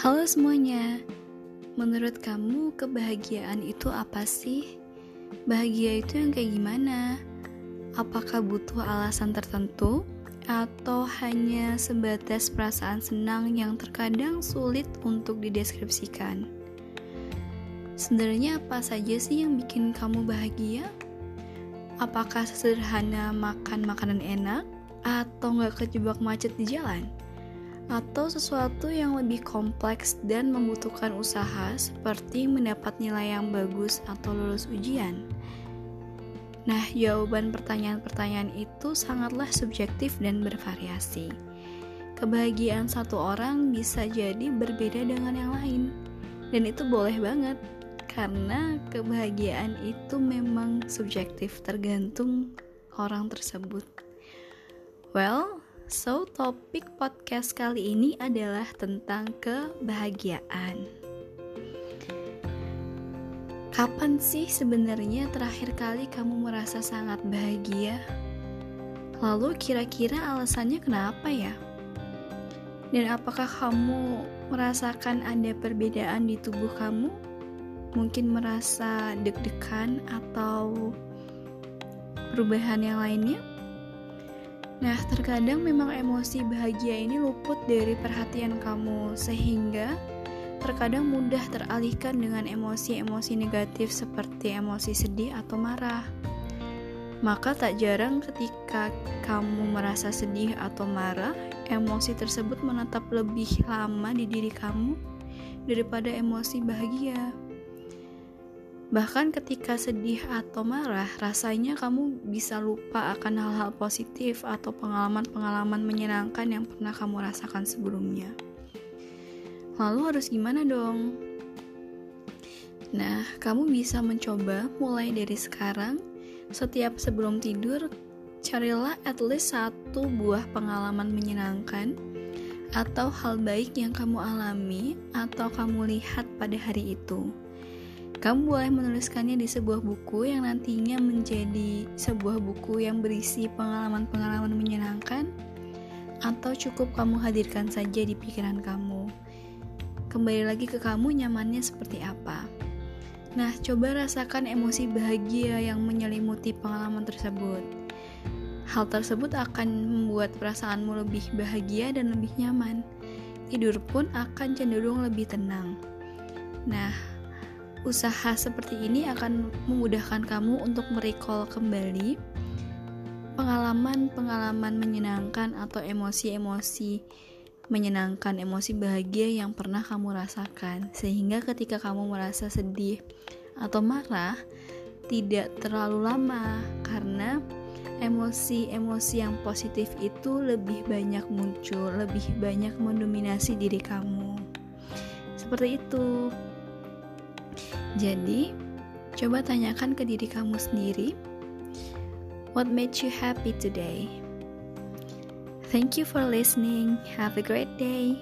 Halo semuanya, menurut kamu kebahagiaan itu apa sih? Bahagia itu yang kayak gimana? Apakah butuh alasan tertentu? Atau hanya sebatas perasaan senang yang terkadang sulit untuk dideskripsikan? Sebenarnya apa saja sih yang bikin kamu bahagia? Apakah sederhana makan makanan enak? Atau nggak kejebak macet di jalan? Atau sesuatu yang lebih kompleks dan membutuhkan usaha seperti mendapat nilai yang bagus atau lulus ujian? Nah, jawaban pertanyaan-pertanyaan itu sangatlah subjektif dan bervariasi. Kebahagiaan satu orang bisa jadi berbeda dengan yang lain, dan itu boleh banget karena kebahagiaan itu memang subjektif tergantung orang tersebut. Well, So, topik podcast kali ini adalah tentang kebahagiaan. Kapan sih sebenarnya terakhir kali kamu merasa sangat bahagia? Lalu kira-kira alasannya kenapa ya? Dan apakah kamu merasakan ada perbedaan di tubuh kamu? Mungkin merasa deg-degan atau perubahan yang lainnya? Nah, terkadang memang emosi bahagia ini luput dari perhatian kamu, sehingga terkadang mudah teralihkan dengan emosi-emosi negatif seperti emosi sedih atau marah. Maka tak jarang ketika kamu merasa sedih atau marah, emosi tersebut menetap lebih lama di diri kamu daripada emosi bahagia. Bahkan ketika sedih atau marah, rasanya kamu bisa lupa akan hal-hal positif atau pengalaman-pengalaman menyenangkan yang pernah kamu rasakan sebelumnya. Lalu harus gimana dong? Nah, kamu bisa mencoba mulai dari sekarang, setiap sebelum tidur, carilah at least satu buah pengalaman menyenangkan atau hal baik yang kamu alami atau kamu lihat pada hari itu. Kamu boleh menuliskannya di sebuah buku yang nantinya menjadi sebuah buku yang berisi pengalaman-pengalaman menyenangkan, atau cukup kamu hadirkan saja di pikiran kamu. Kembali lagi ke kamu nyamannya seperti apa. Nah, coba rasakan emosi bahagia yang menyelimuti pengalaman tersebut. Hal tersebut akan membuat perasaanmu lebih bahagia dan lebih nyaman. Tidur pun akan cenderung lebih tenang. Nah, usaha seperti ini akan memudahkan kamu untuk merecall kembali pengalaman-pengalaman menyenangkan atau emosi-emosi menyenangkan, emosi bahagia yang pernah kamu rasakan. Sehingga ketika kamu merasa sedih atau marah, tidak terlalu lama karena emosi-emosi yang positif itu lebih banyak muncul, lebih banyak mendominasi diri kamu. Seperti itu. Jadi, coba tanyakan ke diri kamu sendiri, what made you happy today? Thank you for listening. Have a great day.